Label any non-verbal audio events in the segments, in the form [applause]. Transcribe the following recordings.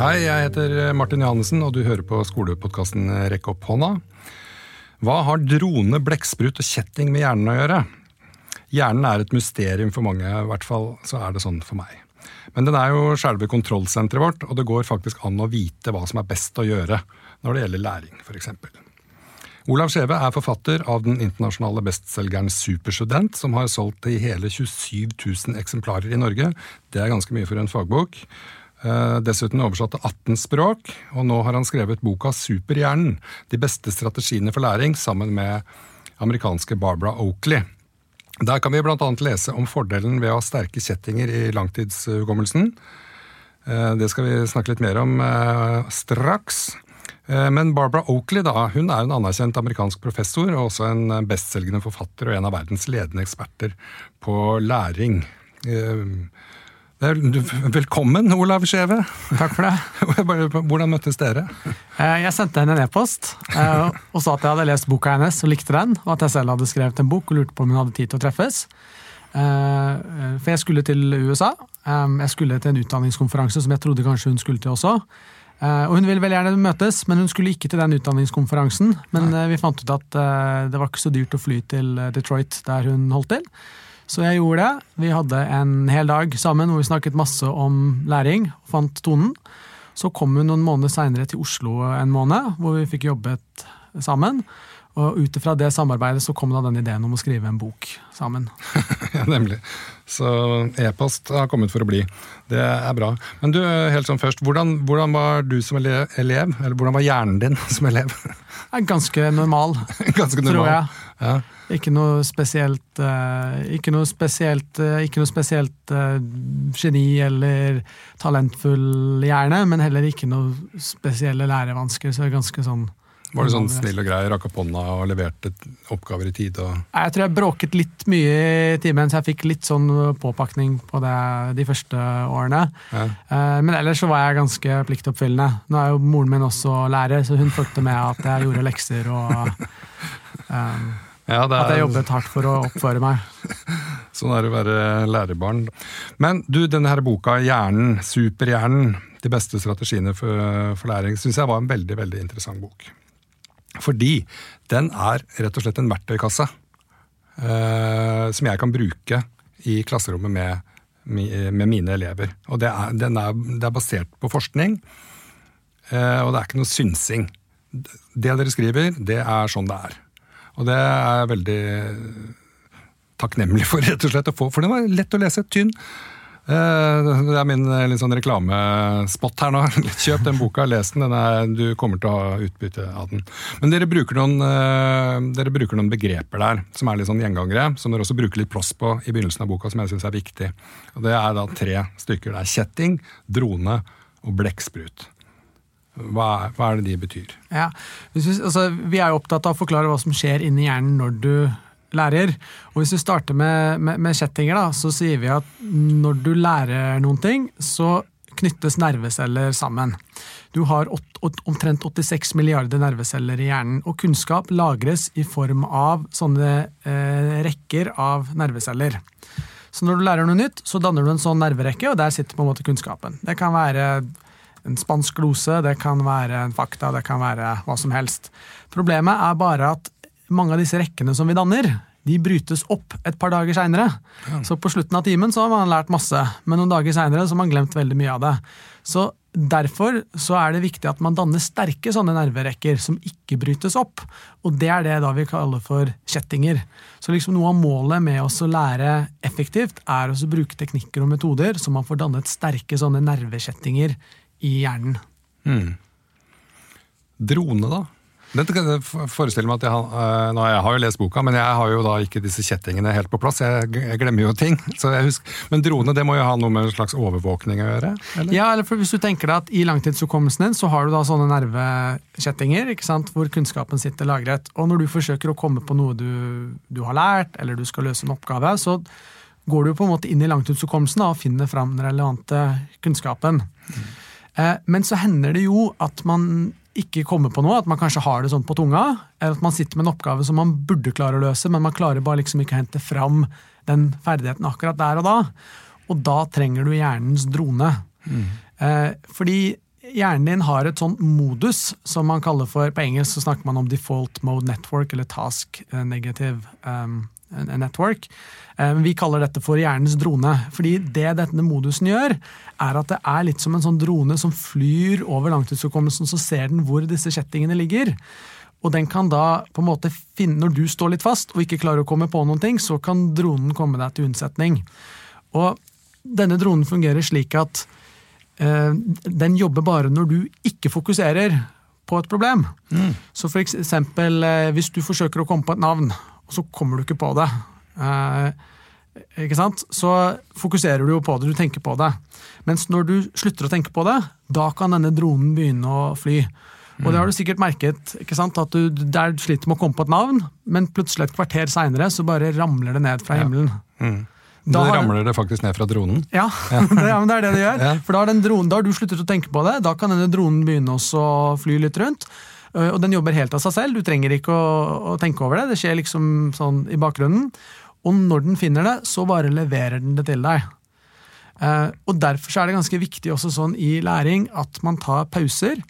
Hei, jeg heter Martin Johannessen, og du hører på skolepodkasten Rekk opp hånda. Hva har drone, blekksprut og kjetting med hjernen å gjøre? Hjernen er et mysterium for mange, i hvert fall så er det sånn for meg. Men den er jo selve kontrollsenteret vårt, og det går faktisk an å vite hva som er best å gjøre når det gjelder læring, f.eks. Olav Skjeve er forfatter av den internasjonale bestselgeren Superstudent, som har solgt i hele 27 000 eksemplarer i Norge. Det er ganske mye for en fagbok. Eh, dessuten oversatt til 18 språk, og nå har han skrevet boka Superhjernen. De beste strategiene for læring, sammen med amerikanske Barbara Oakley. Der kan vi bl.a. lese om fordelen ved å ha sterke kjettinger i langtidshukommelsen. Eh, det skal vi snakke litt mer om eh, straks. Men Barbara Oakley da, hun er en anerkjent amerikansk professor og også en bestselgende forfatter og en av verdens ledende eksperter på læring. Velkommen, Olav Skjeve. Takk for det. [laughs] Hvordan møttes dere? Eh, jeg sendte henne en e-post eh, og sa at jeg hadde lest boka hennes og likte den, og at jeg selv hadde skrevet en bok og lurte på om hun hadde tid til å treffes. Eh, for jeg skulle til USA. Jeg skulle til en utdanningskonferanse som jeg trodde kanskje hun skulle til også. Og Hun ville vel gjerne møtes, men hun skulle ikke til den utdanningskonferansen. Men vi fant ut at det var ikke så dyrt å fly til Detroit, der hun holdt til. Så jeg gjorde det. Vi hadde en hel dag sammen hvor vi snakket masse om læring, og fant tonen. Så kom hun noen måneder seinere til Oslo en måned, hvor vi fikk jobbet sammen. Og ut ifra det samarbeidet så kom da den ideen om å skrive en bok sammen. [laughs] ja, nemlig. Så e-post har kommet for å bli. Det er bra. Men du, helt sånn først, hvordan, hvordan var du som elev? Eller hvordan var hjernen din [laughs] som elev? Ganske normal, [laughs] Ganske normal. tror jeg. Ja. Ikke noe spesielt uh, Ikke noe spesielt, uh, ikke noe spesielt uh, geni eller talentfull hjerne, men heller ikke noe spesielle lærevansker. Så ganske sånn var du sånn snill og grei, rakk opp hånda og leverte oppgaver i tide? Jeg tror jeg bråket litt mye i timen, så jeg fikk litt sånn påpakning på det de første årene. Ja. Men ellers så var jeg ganske pliktoppfyllende. Nå er jo moren min også lærer, så hun fulgte med at jeg gjorde lekser og um, ja, er... At jeg jobbet hardt for å oppføre meg. [laughs] sånn er det å være lærerbarn. Men du, denne her boka 'Hjernen, superhjernen', de beste strategiene for, for læring, syns jeg var en veldig, veldig interessant bok. Fordi den er rett og slett en verktøykasse eh, som jeg kan bruke i klasserommet med, med mine elever. Og det er, er, det er basert på forskning, eh, og det er ikke noe synsing. Det dere skriver, det er sånn det er. Og det er veldig takknemlig for, rett og slett, å få, for den var lett å lese. Tynn. Eh, det er min eh, litt sånn reklamespot her nå. [laughs] Kjøp den boka, les den. den er, du kommer til å ha utbytte av den. Men dere bruker, noen, eh, dere bruker noen begreper der som er litt sånn gjengangere, som dere også bruker litt plass på i begynnelsen av boka, som jeg syns er viktig. Og Det er da tre stykker. Det er kjetting, drone og blekksprut. Hva, hva, er det de betyr? Ja, vi, altså, vi er jo opptatt av å forklare hva som skjer inni hjernen når du lærer. Og Hvis vi starter med, med, med kjettinger, da, så sier vi at når du lærer noen ting, så knyttes nerveceller sammen. Du har omtrent 86 milliarder nerveceller i hjernen, og kunnskap lagres i form av sånne eh, rekker av nerveceller. Så når du lærer noe nytt, så danner du en sånn nerverekke, og der sitter på en måte kunnskapen. Det kan være en spansk glose, det kan være en fakta, det kan være hva som helst. Problemet er bare at mange av disse rekkene som vi danner, de brytes opp et par dager seinere. Ja. Så på slutten av timen så har man lært masse, men noen dager seinere har man glemt veldig mye av det. Så Derfor så er det viktig at man danner sterke sånne nerverekker som ikke brytes opp. Og det er det da vi kaller for kjettinger. Så liksom noe av målet med oss å lære effektivt er å bruke teknikker og metoder så man får dannet sterke sånne nervekjettinger i hjernen. Mm. Drone, da? Dette kan jeg forestille meg at jeg, uh, nå, jeg har jo lest boka, men jeg har jo da ikke disse kjettingene helt på plass. Jeg, jeg glemmer jo ting. [laughs] Men drone det må jo ha noe med en slags overvåkning å gjøre? Eller? Ja, eller hvis du tenker deg at i langtidshukommelsen din så har du da sånne nervekjettinger ikke sant, hvor kunnskapen sitter lagret. Og når du forsøker å komme på noe du, du har lært, eller du skal løse en oppgave, så går du på en måte inn i langtidshukommelsen og finner fram den relevante kunnskapen. Mm. Eh, men så hender det jo at man ikke kommer på noe, at man kanskje har det sånn på tunga, eller at man sitter med en oppgave som man burde klare å løse, men man klarer bare liksom ikke å hente fram den ferdigheten akkurat der og da. Og da trenger du hjernens drone. Mm. Eh, fordi hjernen din har et sånn modus som man kaller for På engelsk så snakker man om default mode network, eller task eh, negative um, network. Um, vi kaller dette for hjernens drone. fordi det denne modusen gjør, er at det er litt som en sånn drone som flyr over langtidshukommelsen, så ser den hvor disse kjettingene ligger. Og den kan da på en måte finne, Når du står litt fast og ikke klarer å komme på noen ting, så kan dronen komme deg til unnsetning. Og denne dronen fungerer slik at eh, den jobber bare når du ikke fokuserer på et problem. Mm. Så for eksempel eh, hvis du forsøker å komme på et navn, og så kommer du ikke på det. Eh, ikke sant? Så fokuserer du jo på det, du tenker på det. Mens når du slutter å tenke på det, da kan denne dronen begynne å fly. Og det har du sikkert merket, ikke sant? at du der sliter med å komme på et navn, men plutselig et kvarter seinere så bare ramler det ned fra himmelen. Ja. Mm. Da ramler det faktisk ned fra dronen? Ja, [laughs] det, ja det er det det gjør. For da har, dronen, da har, du sluttet å tenke på det. Da kan denne dronen begynne å fly litt rundt. Og den jobber helt av seg selv. Du trenger ikke å, å, tenke over det. Det skjer liksom sånn i bakgrunnen. Og når den finner det, så bare leverer den det til deg. Og Derfor er det ganske viktig også sånn i læring at man tar pauser.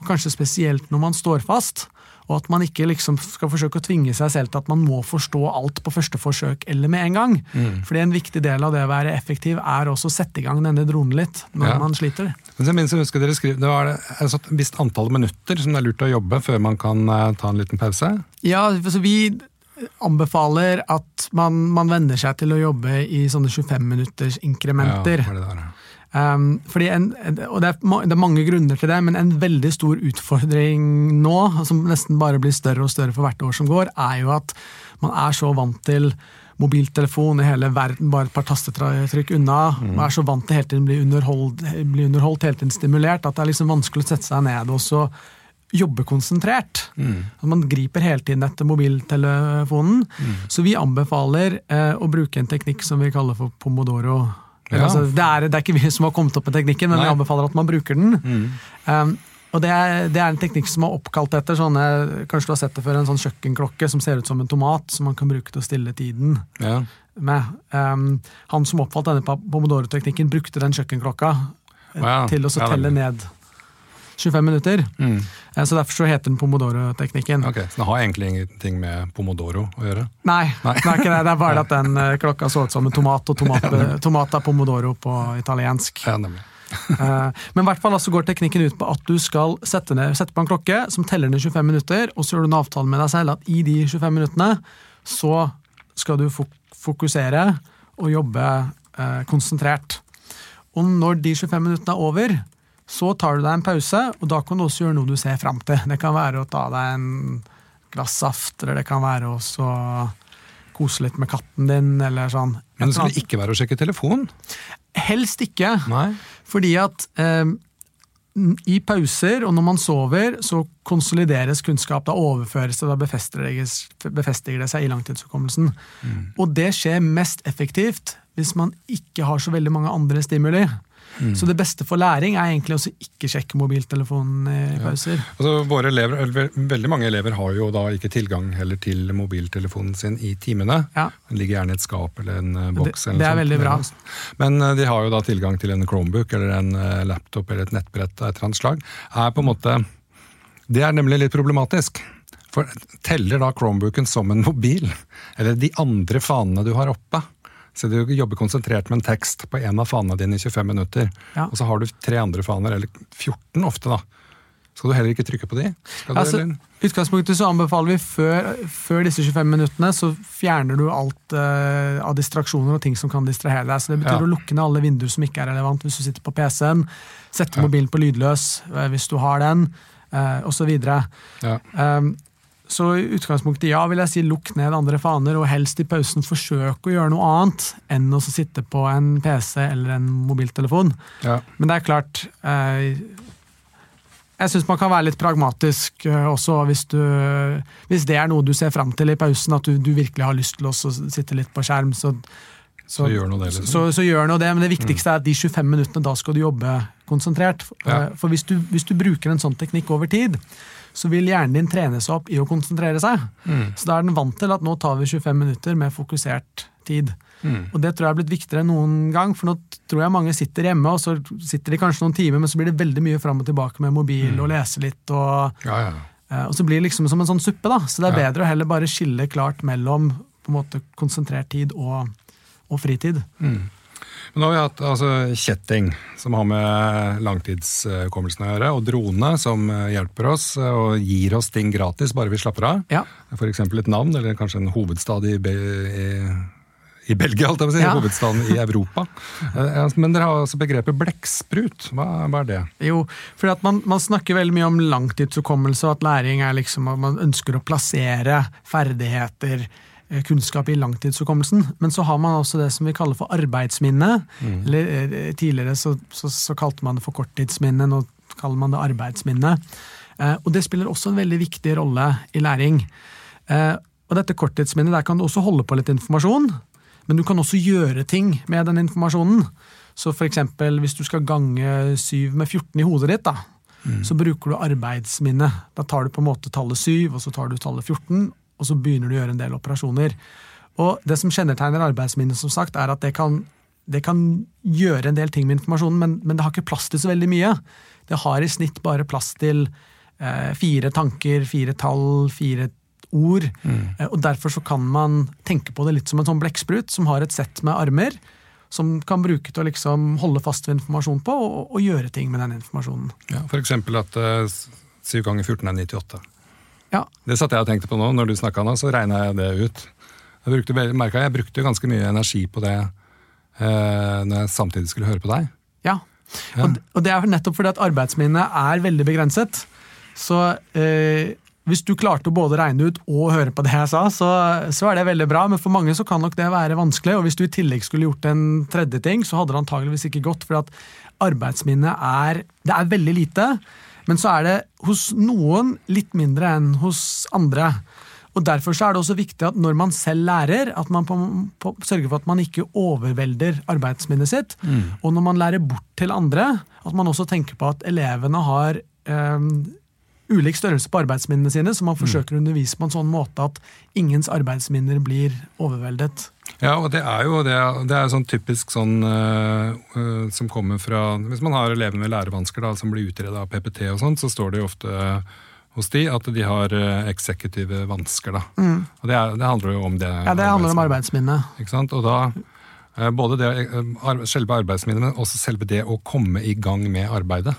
Og kanskje spesielt når man står fast. Og at man ikke liksom skal forsøke å tvinge seg selv til at man må forstå alt på første forsøk eller med en gang. Mm. Fordi en viktig del av det å være effektiv er også å sette i gang denne dronen litt når ja. man sliter. Men jeg minst, husker dere skrev, Det var et visst antall minutter som det er lurt å jobbe før man kan uh, ta en liten pause? Ja, altså vi anbefaler at man, man venner seg til å jobbe i sånne 25 minutters inkrementer. Ja, det der, ja. Um, en, og det er, det er, mange grunner til det, men en veldig stor utfordring nå, som nesten bare blir større og større for hvert år som går, er jo at man er så vant til mobiltelefon i hele verden, bare et par tastetrykk unna. Man er så vant til hele tiden bli underholdt, bli underholdt, hele tiden stimulert, at det er liksom vanskelig å sette seg ned og så jobbe konsentrert. Mm. Man griper hele tiden etter mobiltelefonen. Mm. Så vi anbefaler eh, å bruke en teknikk som vi kaller for pomodoro ja. Altså, det, er, det, er, ikke vi som har kommet opp med teknikken, men Nei. vi anbefaler at man bruker den. Mm. Um, og det er, det er, en teknikk som er oppkalt etter sånne Kanskje du har sett det før, en sånn kjøkkenklokke som ser ut som en tomat, som man kan bruke til å stille tiden ja. med. Um, han som oppfalt denne pomodoro-teknikken, brukte den kjøkkenklokka wow. til å telle ned 25 minutter. Mm. Eh, så Derfor så heter den pomodoro-teknikken. Ok, Så det har egentlig ingenting med pomodoro å gjøre? Nei, Nei. det er ikke det. Det er bare at den [laughs] eh, klokka så ut som en tomat, og tomat, tomat er pomodoro på italiensk. Ja, nemlig. [laughs] Eh, men i hvert fall altså går teknikken ut på at du skal sette, ned, sette, på en klokke som teller ned 25 minutter, og så gjør du en avtale med deg selv at i de 25 minuttene så skal du fokusere og jobbe eh, konsentrert. Og når de 25 minuttene er over, så tar du deg en pause, og da kan du også gjøre noe du ser fram til. Det kan være å ta deg en glass saft, eller det kan være å kose litt med katten din, eller sånn. Men det skulle ikke være å sjekke telefonen? Helst ikke. Nei. Fordi at eh, i pauser og når man sover, så konsolideres kunnskap. Da overføres det, da befestiger det seg i langtidshukommelsen. Mm. Og det skjer mest effektivt hvis man ikke har så veldig mange andre stimuli. Mm. Så det beste for læring er egentlig å ikke sjekke mobiltelefonen i pauser. Ja. Altså, elever, veldig mange elever har jo da ikke tilgang heller til mobiltelefonen sin i timene. Ja. Den ligger gjerne i et skap eller en uh, boks. Det, det er veldig bra. Men uh, de har jo da tilgang til en Chromebook eller en uh, laptop eller et nettbrett av et eller annet slag. Er på en måte, det er nemlig litt problematisk. For Teller da Chromebooken som en mobil? Eller de andre fanene du har oppe? Så du jobber konsentrert med en tekst på en av fanene dine i 25 minutter. Ja. Og så har du tre andre faner, eller 14 ofte, da. Skal du heller ikke trykke på de? Altså, utgangspunktet så anbefaler vi før, før, disse 25 minuttene så fjerner du alt uh, av distraksjoner og ting som kan distrahere deg. Så Det betyr ja. å lukke ned alle vinduer som ikke er relevant hvis du sitter på PC-en. Sette ja. mobilen på lydløs uh, hvis du har den, uh, osv. Ja. Um, så i utgangspunktet ja, vil jeg si lukk ned andre faner, og helst i pausen forsøk å gjøre noe annet enn å sitte på en PC eller en mobiltelefon. Ja. Men det er klart eh, Jeg syns man kan være litt pragmatisk eh, også, hvis, du, hvis, det er noe du ser fram til i pausen, at du, du virkelig har lyst til å sitte litt på skjerm. så så, så, gjør noe det, liksom. så, så, gjør noe det, men det viktigste er at de 25 minuttene, da skal du jobbe konsentrert. Ja. For hvis du, hvis du bruker en sånn teknikk over tid, så vil hjernen din trene seg opp i å konsentrere seg. Så da er den vant til at nå tar vi 25 minutter med fokusert tid. Og det tror jeg er blitt viktigere enn noen gang, for nå tror jeg mange sitter hjemme, og så sitter de kanskje noen timer, men så blir det veldig mye fram og tilbake med mobil og lese litt. og... Ja, ja. Eh, Og så blir det liksom som en sånn suppe, da. Så det er Ja. bedre å heller bare skille klart mellom på en måte konsentrert tid og, og fritid. Men nå har vi hatt altså, kjetting, som har med langtidshukommelsen å gjøre, og drone, som eh, hjelper oss eh, og gir oss ting gratis bare vi slapper av. Ja. F.eks. et navn, eller kanskje en hovedstad i, Be i, i Belgia, holdt jeg på å si. Ja. [laughs] Hovedstaden i Europa. Eh, Men dere har også begrepet blekksprut. Hva, hva er det? Jo, at man, man snakker veldig mye om langtidshukommelse, og at læring er liksom at man ønsker å plassere ferdigheter, kunnskap i langtidshukommelsen. Men så har man også det som vi kaller for arbeidsminne. Eller eh, Tidligere så, så, så kalte man det for korttidsminne, nå kaller man det arbeidsminne. Eh, Og det spiller også en veldig viktig rolle i læring. Eh, Og dette korttidsminnet, der kan du også holde på litt informasjon, men du kan også gjøre ting med den informasjonen. Så eksempel hvis du skal gange 7 med 14 i hodet ditt, da, så bruker du arbeidsminne. Da tar du på en måte tallet 7, og så tar du tallet 14, og så begynner du å gjøre en del operasjoner. Og det som kjennetegner arbeidsminnet, som sagt, er at det kan, det kan gjøre en del ting med informasjonen, men, men det har ikke plass til så veldig mye. Det har i snitt bare plass til eh, fire tanker, fire tall, fire ord. Eh, og derfor så kan man tenke på det litt som en sånn blekksprut som har et sett med armer, som kan bruke til å liksom holde fast ved informasjon på, og, og gjøre ting med den informasjonen. Ja, F.eks. at eh, 7 ganger 14 er 98. Ja, Det satt jeg og tenkte på nå. Når du snakka nå, så regna jeg det ut. Jeg brukte, merket jeg brukte ganske mye energi på det eh, når jeg samtidig skulle høre på deg. Ja. Og, og det er nettopp fordi at arbeidsminnet er veldig begrenset. Så eh, hvis du klarte å både regne ut og høre på det jeg sa, så, så er det veldig bra. Men for mange så kan nok det være vanskelig. Og hvis du i tillegg skulle gjort en tredje ting, så hadde det antageligvis ikke gått. For at arbeidsminnet er Det er veldig lite. Men så er det hos noen litt mindre enn hos andre. Og Derfor så er det også viktig at når man selv lærer, at man på, på, sørger for at man ikke overvelder arbeidsminnet sitt. Og når man lærer bort til andre, at man også tenker på at elevene har eh, ulik størrelse på arbeidsminnene sine, så man forsøker å undervise på en sånn måte at ingens arbeidsminner blir overveldet. Ja, og det er jo det, det er sånn typisk sånn øh, som kommer fra Hvis man har elever med lærevansker da, som blir utreda av PPT og sånt, så står det jo ofte hos de at de har øh, eksekutive vansker. da. Og det, er, det handler jo om det. Ja, Det handler om arbeidsminne. Ikke sant? Og da eh, både det, eh, selve arbeidsminnet, men også selve det å komme i gang med arbeidet.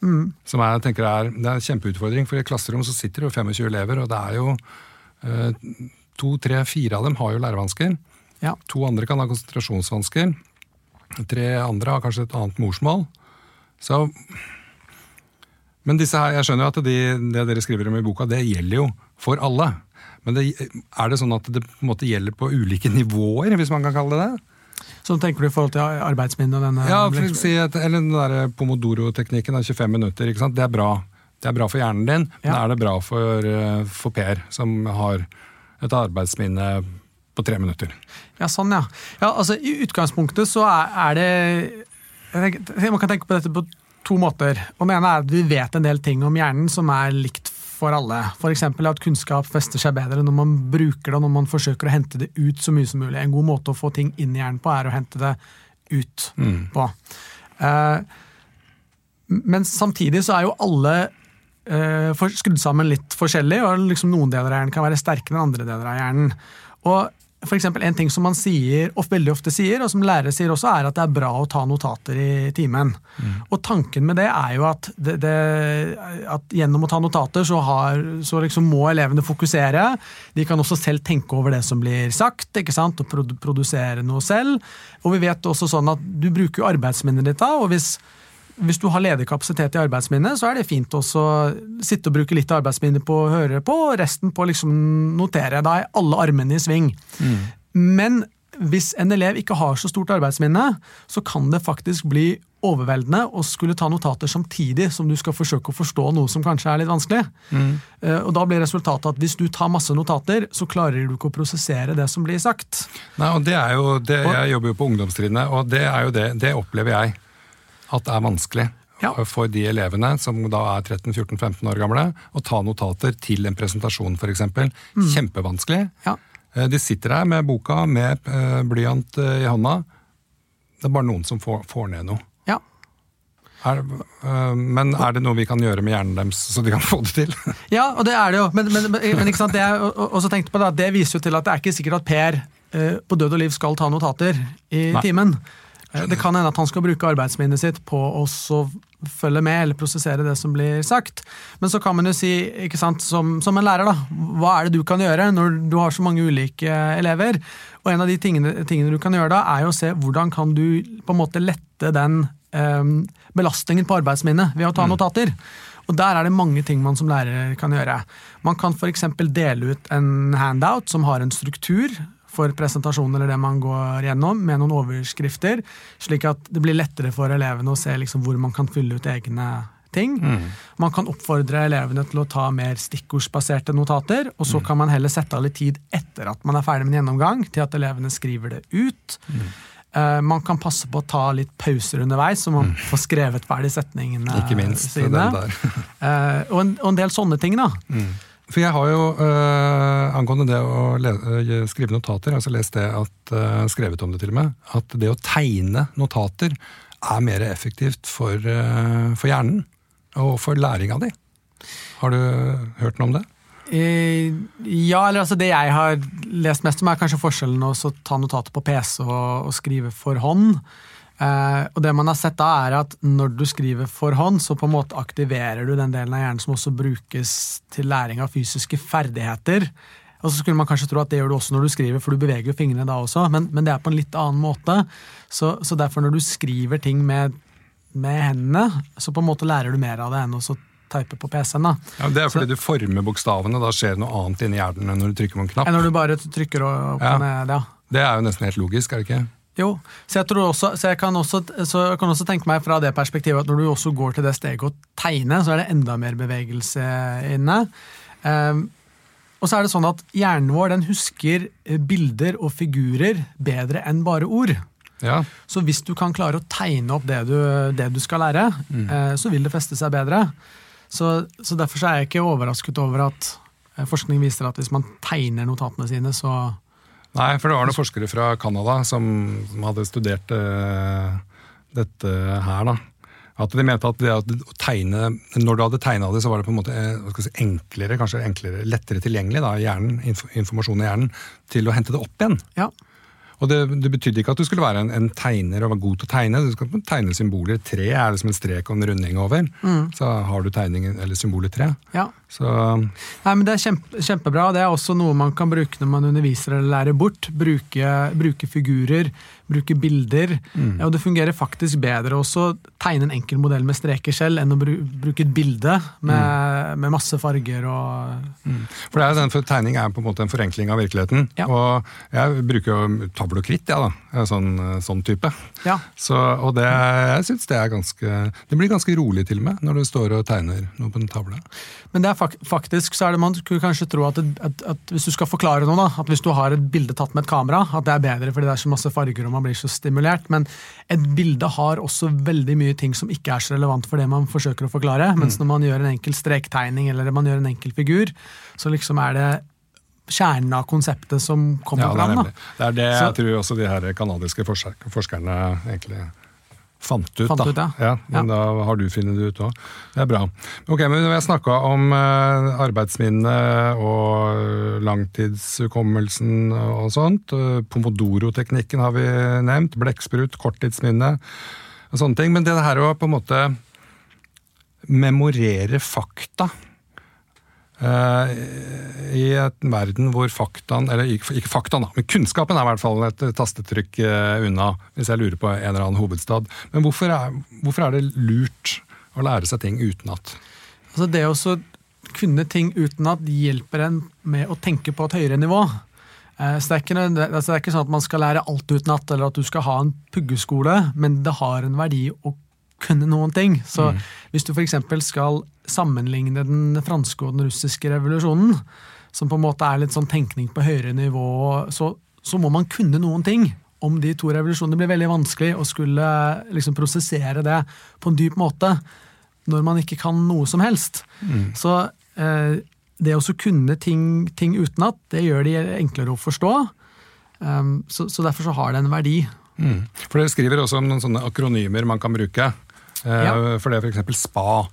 Som jeg tenker er, det er en kjempeutfordring, for i klasserom så sitter det jo 25 elever, og det er jo eh, to, tre, fire av dem har jo lærevansker. Ja. To andre kan ha konsentrasjonsvansker. Tre andre har kanskje et annet morsmål. Så men disse her, jeg skjønner jo at de, det dere skriver om i boka, det gjelder jo for alle. Men det, er det sånn at det på en måte gjelder på ulike [laughs] nivåer, hvis man kan kalle det det? Så tenker du i forhold til arbeidsminnet? denne Ja, for si at, eller den der pomodoro-teknikken av 25 minutter, det er bra. Det er bra for hjernen din, men Ja. er det bra for, eh, for Per, som har et arbeidsminne på tre minutter? Ja, sånn, ja. ja altså, I utgangspunktet så er, er det tenker, Man kan tenke på dette på to måter. Og Den ene er at vi vet en del ting om hjernen som er likt for alle. F.eks. at kunnskap fester seg bedre når man bruker det, når man forsøker å hente det ut så mye som mulig. En god måte å få ting inn i hjernen på, er å hente det ut på. Eh, men samtidig så er jo alle eh, skrudd sammen litt forskjellig, og liksom noen deler av hjernen kan være sterkere enn andre deler av hjernen. Og for eksempel En ting som man sier, og veldig ofte sier, og som lærere sier også, er at det er bra å ta notater i timen. Og Tanken med det er jo at, det, det, at gjennom å ta notater så, har, så liksom må elevene fokusere. De kan også selv tenke over det som blir sagt, ikke sant? og produ produsere noe selv. Og vi vet også sånn at du bruker jo arbeidsminnet ditt da, og hvis hvis du har ledig kapasitet i arbeidsminnet, så er det fint å sitte og bruke litt arbeidsminnet på å høre på, og resten på å liksom notere. Da er alle armene i sving. Men hvis en elev ikke har så stort arbeidsminne, så kan det faktisk bli overveldende å skulle ta notater samtidig som du skal forsøke å forstå noe som kanskje er litt vanskelig. Mm. Og Da blir resultatet at hvis du tar masse notater, så klarer du ikke å prosessere det som blir sagt. Nei, og det er jo, det, Jeg jobber jo på ungdomstrinnet, og det er jo det, det opplever jeg at det er vanskelig. Ja. for de elevene som da er 13-14-15 år gamle, å ta notater til en presentasjon f.eks. Kjempevanskelig. Ja. Eh, De sitter der med boka med eh, blyant eh, i hånda. Det er bare noen som får, får ned noe. ja. Er, eh, men er det noe vi kan gjøre med hjernen deres så de kan [laughs] få det til? Ja, og det er det jo. Men, men, men, ikke sant? Det, jeg også tenkte på da, det viser jo til at det er ikke sikkert at Per eh, på død og liv skal ta notater i Nei. timen. Eh, Det kan hende at han skal bruke arbeidsminnet sitt på å følge med eller prosessere det som blir sagt. Men så kan man jo si, ikke sant, som, som en lærer, da, hva er det du kan gjøre når du har så mange ulike elever? Og en av de tingene, tingene du kan gjøre da, er jo å se hvordan kan du på en måte lette den eh, belastningen på arbeidsminnet ved å ta notater. Og Der er det mange ting man som lærer kan gjøre. Man kan f.eks. dele ut en handout som har en struktur for presentasjonen eller det man går gjennom, med noen overskrifter, slik at det blir lettere for elevene å se liksom hvor man kan fylle ut egne ting. Man kan oppfordre elevene til å ta mer stikkordsbaserte notater, og så kan man heller sette av litt tid etter at man er ferdig med en gjennomgang, til at elevene skriver det ut. Eh, Man kan passe på å ta litt pauser underveis, så man får skrevet ferdig setningene Ikke minst sine. den der. Eh, og, en, og en del sånne ting, da. For jeg har jo, øh, angående det å le øh, skrive notater, altså lest det at, øh, skrevet om det til og med, at det å tegne notater er mer effektivt for, øh, for hjernen og for læringa di. Har du hørt noe om det? Eh, ja, eller altså det jeg har lest mest om, er kanskje forskjellen å ta notater på PC og, og skrive for hånd. Eh, og det man har sett da, er at når du skriver for hånd, så på en måte aktiverer du den delen av hjernen som også brukes til læring av fysiske ferdigheter. Og så skulle man kanskje tro at det gjør du også når du skriver, for du beveger jo fingrene da også, men, men det er på en litt annen måte. Så, så derfor når du skriver ting med, med hendene, så på en måte lærer du mer av det enn å type på PC-en. da. Ja, det er fordi du former bokstavene, da skjer noe annet inni hjernen enn når du trykker på en knapp. Enn når du bare trykker opp Ja. ned. ja. Det er jo nesten helt logisk, er det ikke? Jo, så jeg, tror også, så jeg kan også, så jeg kan også tenke meg fra det perspektivet at når du også går til det steget å tegne, så er det enda mer bevegelse inne. Um, og så er det sånn at hjernen vår den husker eh, bilder og figurer bedre enn bare ord. Ja, Så hvis du kan klare å tegne opp det du, det du skal lære, eh, så vil det feste seg bedre. Så, så derfor så er jeg ikke overrasket over at eh, forskning viser at hvis man tegner notatene sine, så Nei, for det var noen forskere fra Canada som, som hadde studert uh, dette her, da. At de mente at det å tegne, når du hadde tegna det, så var det på en måte eh, si, enklere, kanskje enklere, lettere tilgjengelig, da, hjernen, inf informasjon i hjernen, til å hente det opp igjen. ja. Og det, det betydde ikke at du skulle være en, en tegner og være god til å tegne. Du skal tegne symboler. Tre er liksom en strek og en runding over. Så har du tegningen, eller symbolet tre. ja. Så Nei, men Det er kjempe, kjempebra. Det er også noe man kan bruke når man underviser eller lærer bort. Bruke, bruke figurer, bruke bilder. Ja, og Det fungerer faktisk bedre også å tegne en enkel modell med streker selv, enn å bruke et bilde med, med masse farger og For det er den, for Tegning er på en måte en forenkling av virkeligheten. Ja. Og jeg bruker jo tavle og kritt, jeg, da. Sånn, sånn type. Ja. Så, og det, jeg synes det er ganske Det blir ganske rolig til og med, når du står og tegner noe på en tavle. Men det er fak faktisk så er det man skulle kanskje tro at, at, at hvis du skal forklare noe, da, at hvis du har et bilde tatt med et kamera, at det er bedre fordi det er så masse farger og man blir så stimulert. Men et bilde har også veldig mye ting som ikke er så relevant for det man forsøker å forklare. Mens når man gjør en enkel strektegning eller man gjør en enkel figur, så liksom er det kjernen av konseptet som kommer Ja, det er fram. nemlig. Det er det Så- jeg tror også de her kanadiske forskerne egentlig fant ut. Fant da. ut, ja. Men da har du funnet det ut òg. Det er bra. Ok, men Vi har snakka om arbeidsminnet arbeidsminne og langtidshukommelsen og sånt. Eh, Pomodoro-teknikken har vi nevnt. Blekksprut, korttidsminne og sånne ting. Men det her å på en måte memorere fakta Eh, I en verden hvor faktaen, eller ikke faktaen, men kunnskapen er i hvert fall et tastetrykk eh, unna, hvis jeg lurer på en eller annen hovedstad. Men hvorfor er, hvorfor er det lurt å lære seg ting utenat? Altså det å kunne ting utenat hjelper en med å tenke på et høyere nivå. Eh, Så det er, ikke, altså det er ikke sånn at man skal lære alt utenat, eller at du skal ha en puggeskole, men det har en verdi å kunne noen ting. Så hvis du f.eks. skal sammenligne den franske og den russiske revolusjonen, som på en måte er litt sånn tenkning på høyere nivå, så, så må man kunne noen ting om de to revolusjonene. Blir veldig vanskelig å skulle liksom, prosessere det på en dyp måte når man ikke kan noe som helst. Mm. Så eh, det å kunne ting, ting utenat, det gjør de enklere å forstå. Um, så, så derfor så har det en verdi. Mm. For Dere skriver også om noen sånne akronymer man kan bruke. Eh, Ja. For det er f.eks. SPA.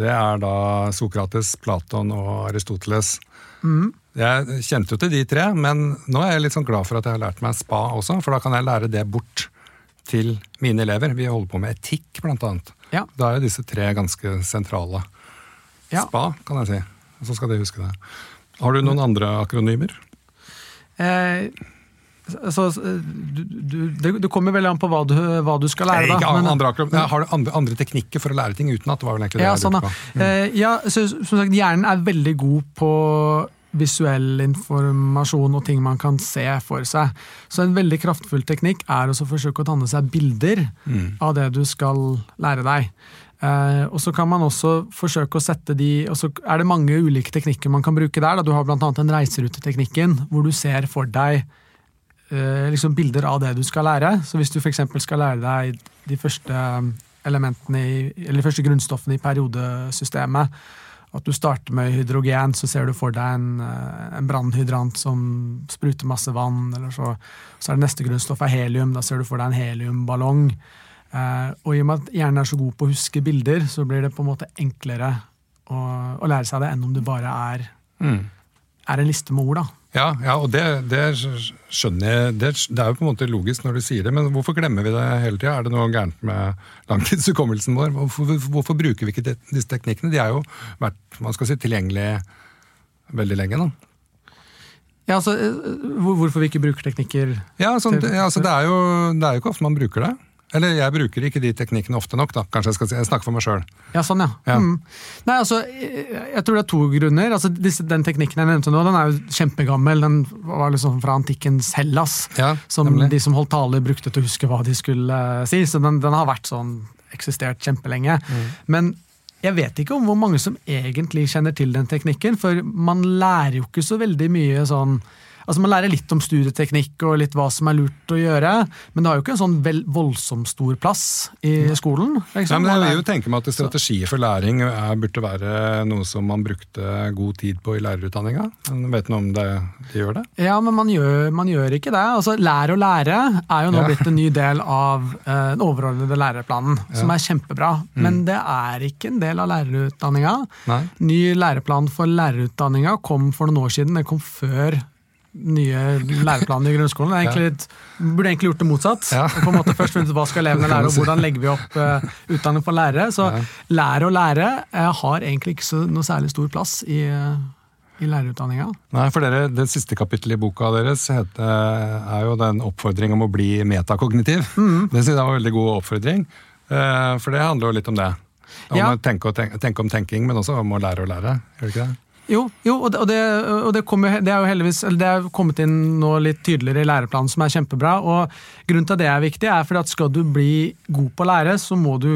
Det er da Sokrates, Platon og Aristoteles. Mm. Jeg kjente jo til de tre, men nå er jeg litt sånn glad for at jeg har lært meg SPA også, for da kan jeg lære det bort til mine elever. Vi holder på med etikk, blant annet. Ja. Da er jo disse tre ganske sentrale. Ja. SPA, kan jeg si. Så skal de huske det. Har du noen andre akronymer? Eh, så, du, du, det, det kommer veldig an på hva du, hva du skal lære. Da. ikke men- andre. Nei, har andre, andre teknikker for å lære ting utenat? var vel egentlig det Ja, jeg sånn, på. Eh, ja, så, som sagt, hjernen er veldig god på visuell informasjon og ting man kan se for seg. Så en veldig kraftfull teknikk er å forsøke å danne seg bilder Mm. av det du skal lære deg. Eh, og så kan man også forsøke å sette de og så er det mange ulike teknikker man kan bruke der. Da. Du har bl.a. den reiseruteteknikken, hvor du ser for deg liksom bilder av det du skal lære. Så hvis du f.eks. skal lære deg de første elementene i, eller de første grunnstoffene i periodesystemet, at du starter med hydrogen, så ser du for deg en, eh, en brannhydrant som spruter masse vann. Eller så, så er det neste grunnstoff er helium, da ser du for deg en heliumballong. Eh, og i og med at hjernen er så god på å huske bilder, så blir det på en måte enklere å, å lære seg det enn om det bare er, Mm. er en liste med ord. da. Ja, ja, og det, det skjønner jeg. Det, det er jo på en måte logisk når du sier det, men hvorfor glemmer vi det hele tida? Er det noe gærent med langtidshukommelsen vår? Hvorfor, hvorfor bruker vi ikke de, disse teknikkene? De har jo vært man skal si, tilgjengelige veldig lenge. da. Ja, altså, eh, Hvorfor vi ikke bruker teknikker Ja, sånn, ja altså, det, er jo, det er jo ikke ofte man bruker det. Eller jeg bruker ikke de teknikkene ofte nok, da. Kanskje jeg skal jeg snakker for meg sjøl. Ja, sånn, ja. Ja. Mm. Nei, altså, jeg tror det er to grunner. Altså, disse, den teknikken jeg nevnte nå, den er jo kjempegammel. Den var liksom fra antikkens Hellas. Ja, som nemlig. de som holdt taler, brukte til å huske hva de skulle eh, si. Så den, den har vært sånn, eksistert kjempelenge. Mm. Men jeg vet ikke om hvor mange som egentlig kjenner til den teknikken, for man lærer jo ikke så veldig mye sånn Altså Man lærer litt om studieteknikk og litt hva som er lurt å gjøre, men det har jo ikke en sånn vel, voldsomt stor plass i skolen. Nei, Liksom. men jeg vil jo tenke meg at strategier for læring er, burde være noe som man brukte god tid på i lærerutdanninga. Vet du noe om det, de gjør det? Ja, men man gjør, man gjør ikke det. Altså, Lær å lære er jo nå Ja. blitt en ny del av eh, den overordnede læreplanen, som er kjempebra. Men det er ikke en del av lærerutdanninga. Ny læreplan for lærerutdanninga kom for noen år siden. Den kom før nye læreplaner i grunnskolen. Egentlig burde egentlig gjort det motsatt. Ja. På en måte først funnet ut Hva skal elevene lære, og hvordan legger vi opp uh, utdanning for lærere. Så Ja. lære og lære uh, har egentlig ikke så, noe særlig stor plass i, uh, i lærerutdanninga. Nei, for dere, Det siste kapittelet i boka deres heter, er jo den oppfordring om å bli metakognitiv. Mm. Det synes jeg var en veldig god oppfordring, for det handler jo litt om det. Om Ja. å tenke, tenke, tenke om tenking, men også om å lære å lære. Gjør det ikke det? Jo, jo og, det, og, det, kom, det, er jo heldigvis eller det er kommet inn nå litt tydeligere i læreplanen, som er kjempebra. og Grunnen til at det er viktig, er fordi at skal du bli god på å lære, så må du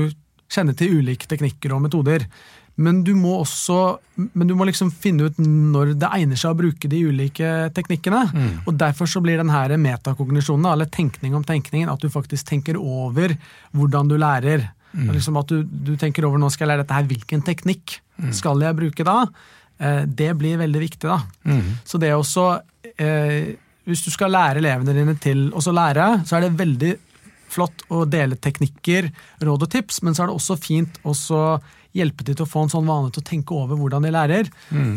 kjenne til ulike teknikker og metoder. Men du må også men du må liksom finne ut når det egner seg å bruke de ulike teknikkene. Og Derfor så blir den her metakognisjonen, eller tenkning om tenkningen, at du faktisk tenker over hvordan du lærer. Liksom at du, du tenker over nå skal jeg lære dette her, hvilken teknikk skal jeg bruke da? Eh, Det blir veldig viktig. da. Så det også eh, Hvis du skal lære elevene dine til å lære, så er det veldig flott å dele teknikker, råd og tips, men så er det også fint å hjelpe de til å få en sånn vane til å tenke over hvordan de lærer.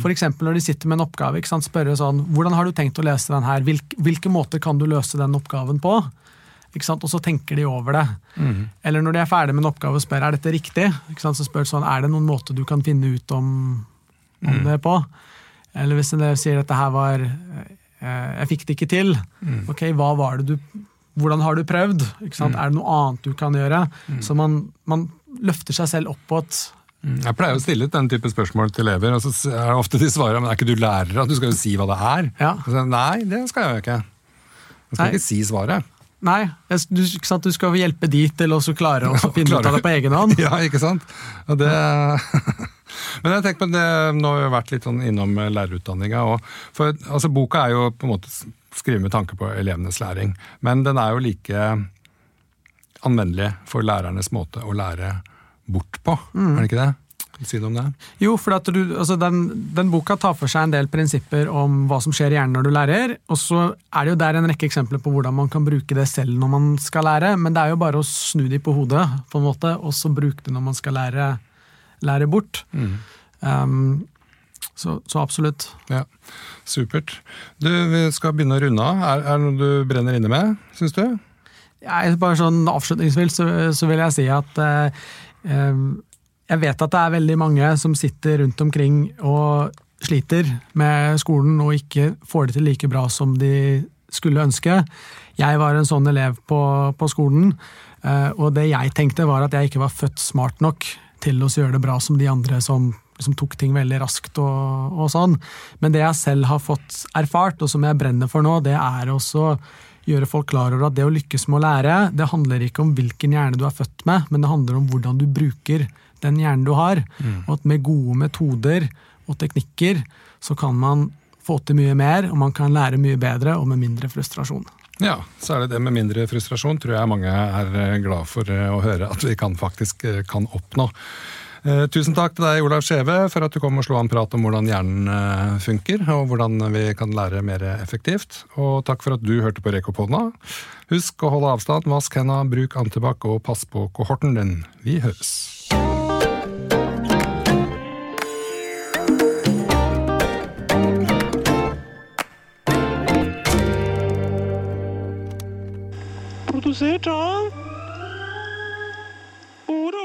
For eksempel når de sitter med en oppgave, ikke sant, spørre sånn Hvordan har du tenkt å lese den her? Hvilke, hvilke måter kan du løse den oppgaven på? Ikke sant? Og så tenker de over det. Eller når de er ferdig med en oppgave og spør er dette riktig, ikke sant? så spør de sånn, er det noen måte du kan finne ut om, om det på. Eller hvis en elev sier at det her var eh, Jeg fikk det ikke til. Ok, hva var det du Hvordan har du prøvd? Ikke sant? Er det noe annet du kan gjøre? Så man, man løfter seg selv opp på et Jeg pleier å stille den type spørsmål til elever, og så er det ofte de svarer men er ikke du lærer, at du skal jo si hva det er. Ja. Så, Nei, det skal jeg jo ikke. Jeg skal Nei. ikke si svaret. Nei, du, du skal hjelpe de til å klare å [laughs] finne ut av det på egen hånd. [laughs] Ja, ikke sant? Og det, [laughs] Men jeg tenker på det, Nå har vi vært litt sånn innom lærerutdanninga. For altså, boka er jo på en måte skrevet med tanke på elevenes læring. Men den er jo like anvendelig for lærernes måte å lære bort på. Mm. Er det ikke det? Si noe om det. Jo, for du, altså den, den, boka tar for seg en del prinsipper om hva som skjer i hjernen når du lærer. Og så er det jo der en rekke eksempler på hvordan man kan bruke det selv når man skal lære. Men det er jo bare å snu de på hodet, på en måte, og så bruke det når man skal lære, lære bort. Mm. Um, så, så, absolutt. Ja, Supert. Du, Vi skal begynne å runde av. Er, er det noe du brenner inne med, syns du? Jeg, bare sånn Avslutningsvis så, så, vil jeg si at eh, eh, jeg vet at det er veldig mange som sitter rundt omkring og sliter med skolen og ikke får det til like bra som de skulle ønske. Jeg var en sånn elev på, på skolen, eh, og det jeg tenkte var at jeg ikke var født smart nok til å gjøre det bra som de andre som liksom tok ting veldig raskt og, og, sånn. Men det jeg selv har fått erfart, og som jeg brenner for nå, det er også gjøre folk klar over at det å lykkes med å lære, det handler ikke om hvilken hjerne du er født med, men det handler om hvordan du bruker den hjernen du har. Mm. Og at med gode metoder og teknikker så kan man få til mye mer, og man kan lære mye bedre og med mindre frustrasjon. Ja, særlig det med mindre frustrasjon tror jeg mange er eh, glad for eh, å høre at vi kan faktisk eh, kan oppnå. Tusen takk til deg, Olav Skjeve, for at du kom og slo an prat om hvordan hjernen funker, og hvordan vi kan lære mer effektivt. Og takk for at du hørte på Rekopodna. Husk å holde avstand, vask henda, bruk antibac og pass på kohorten din. Vi høres. produziert haben. Oder?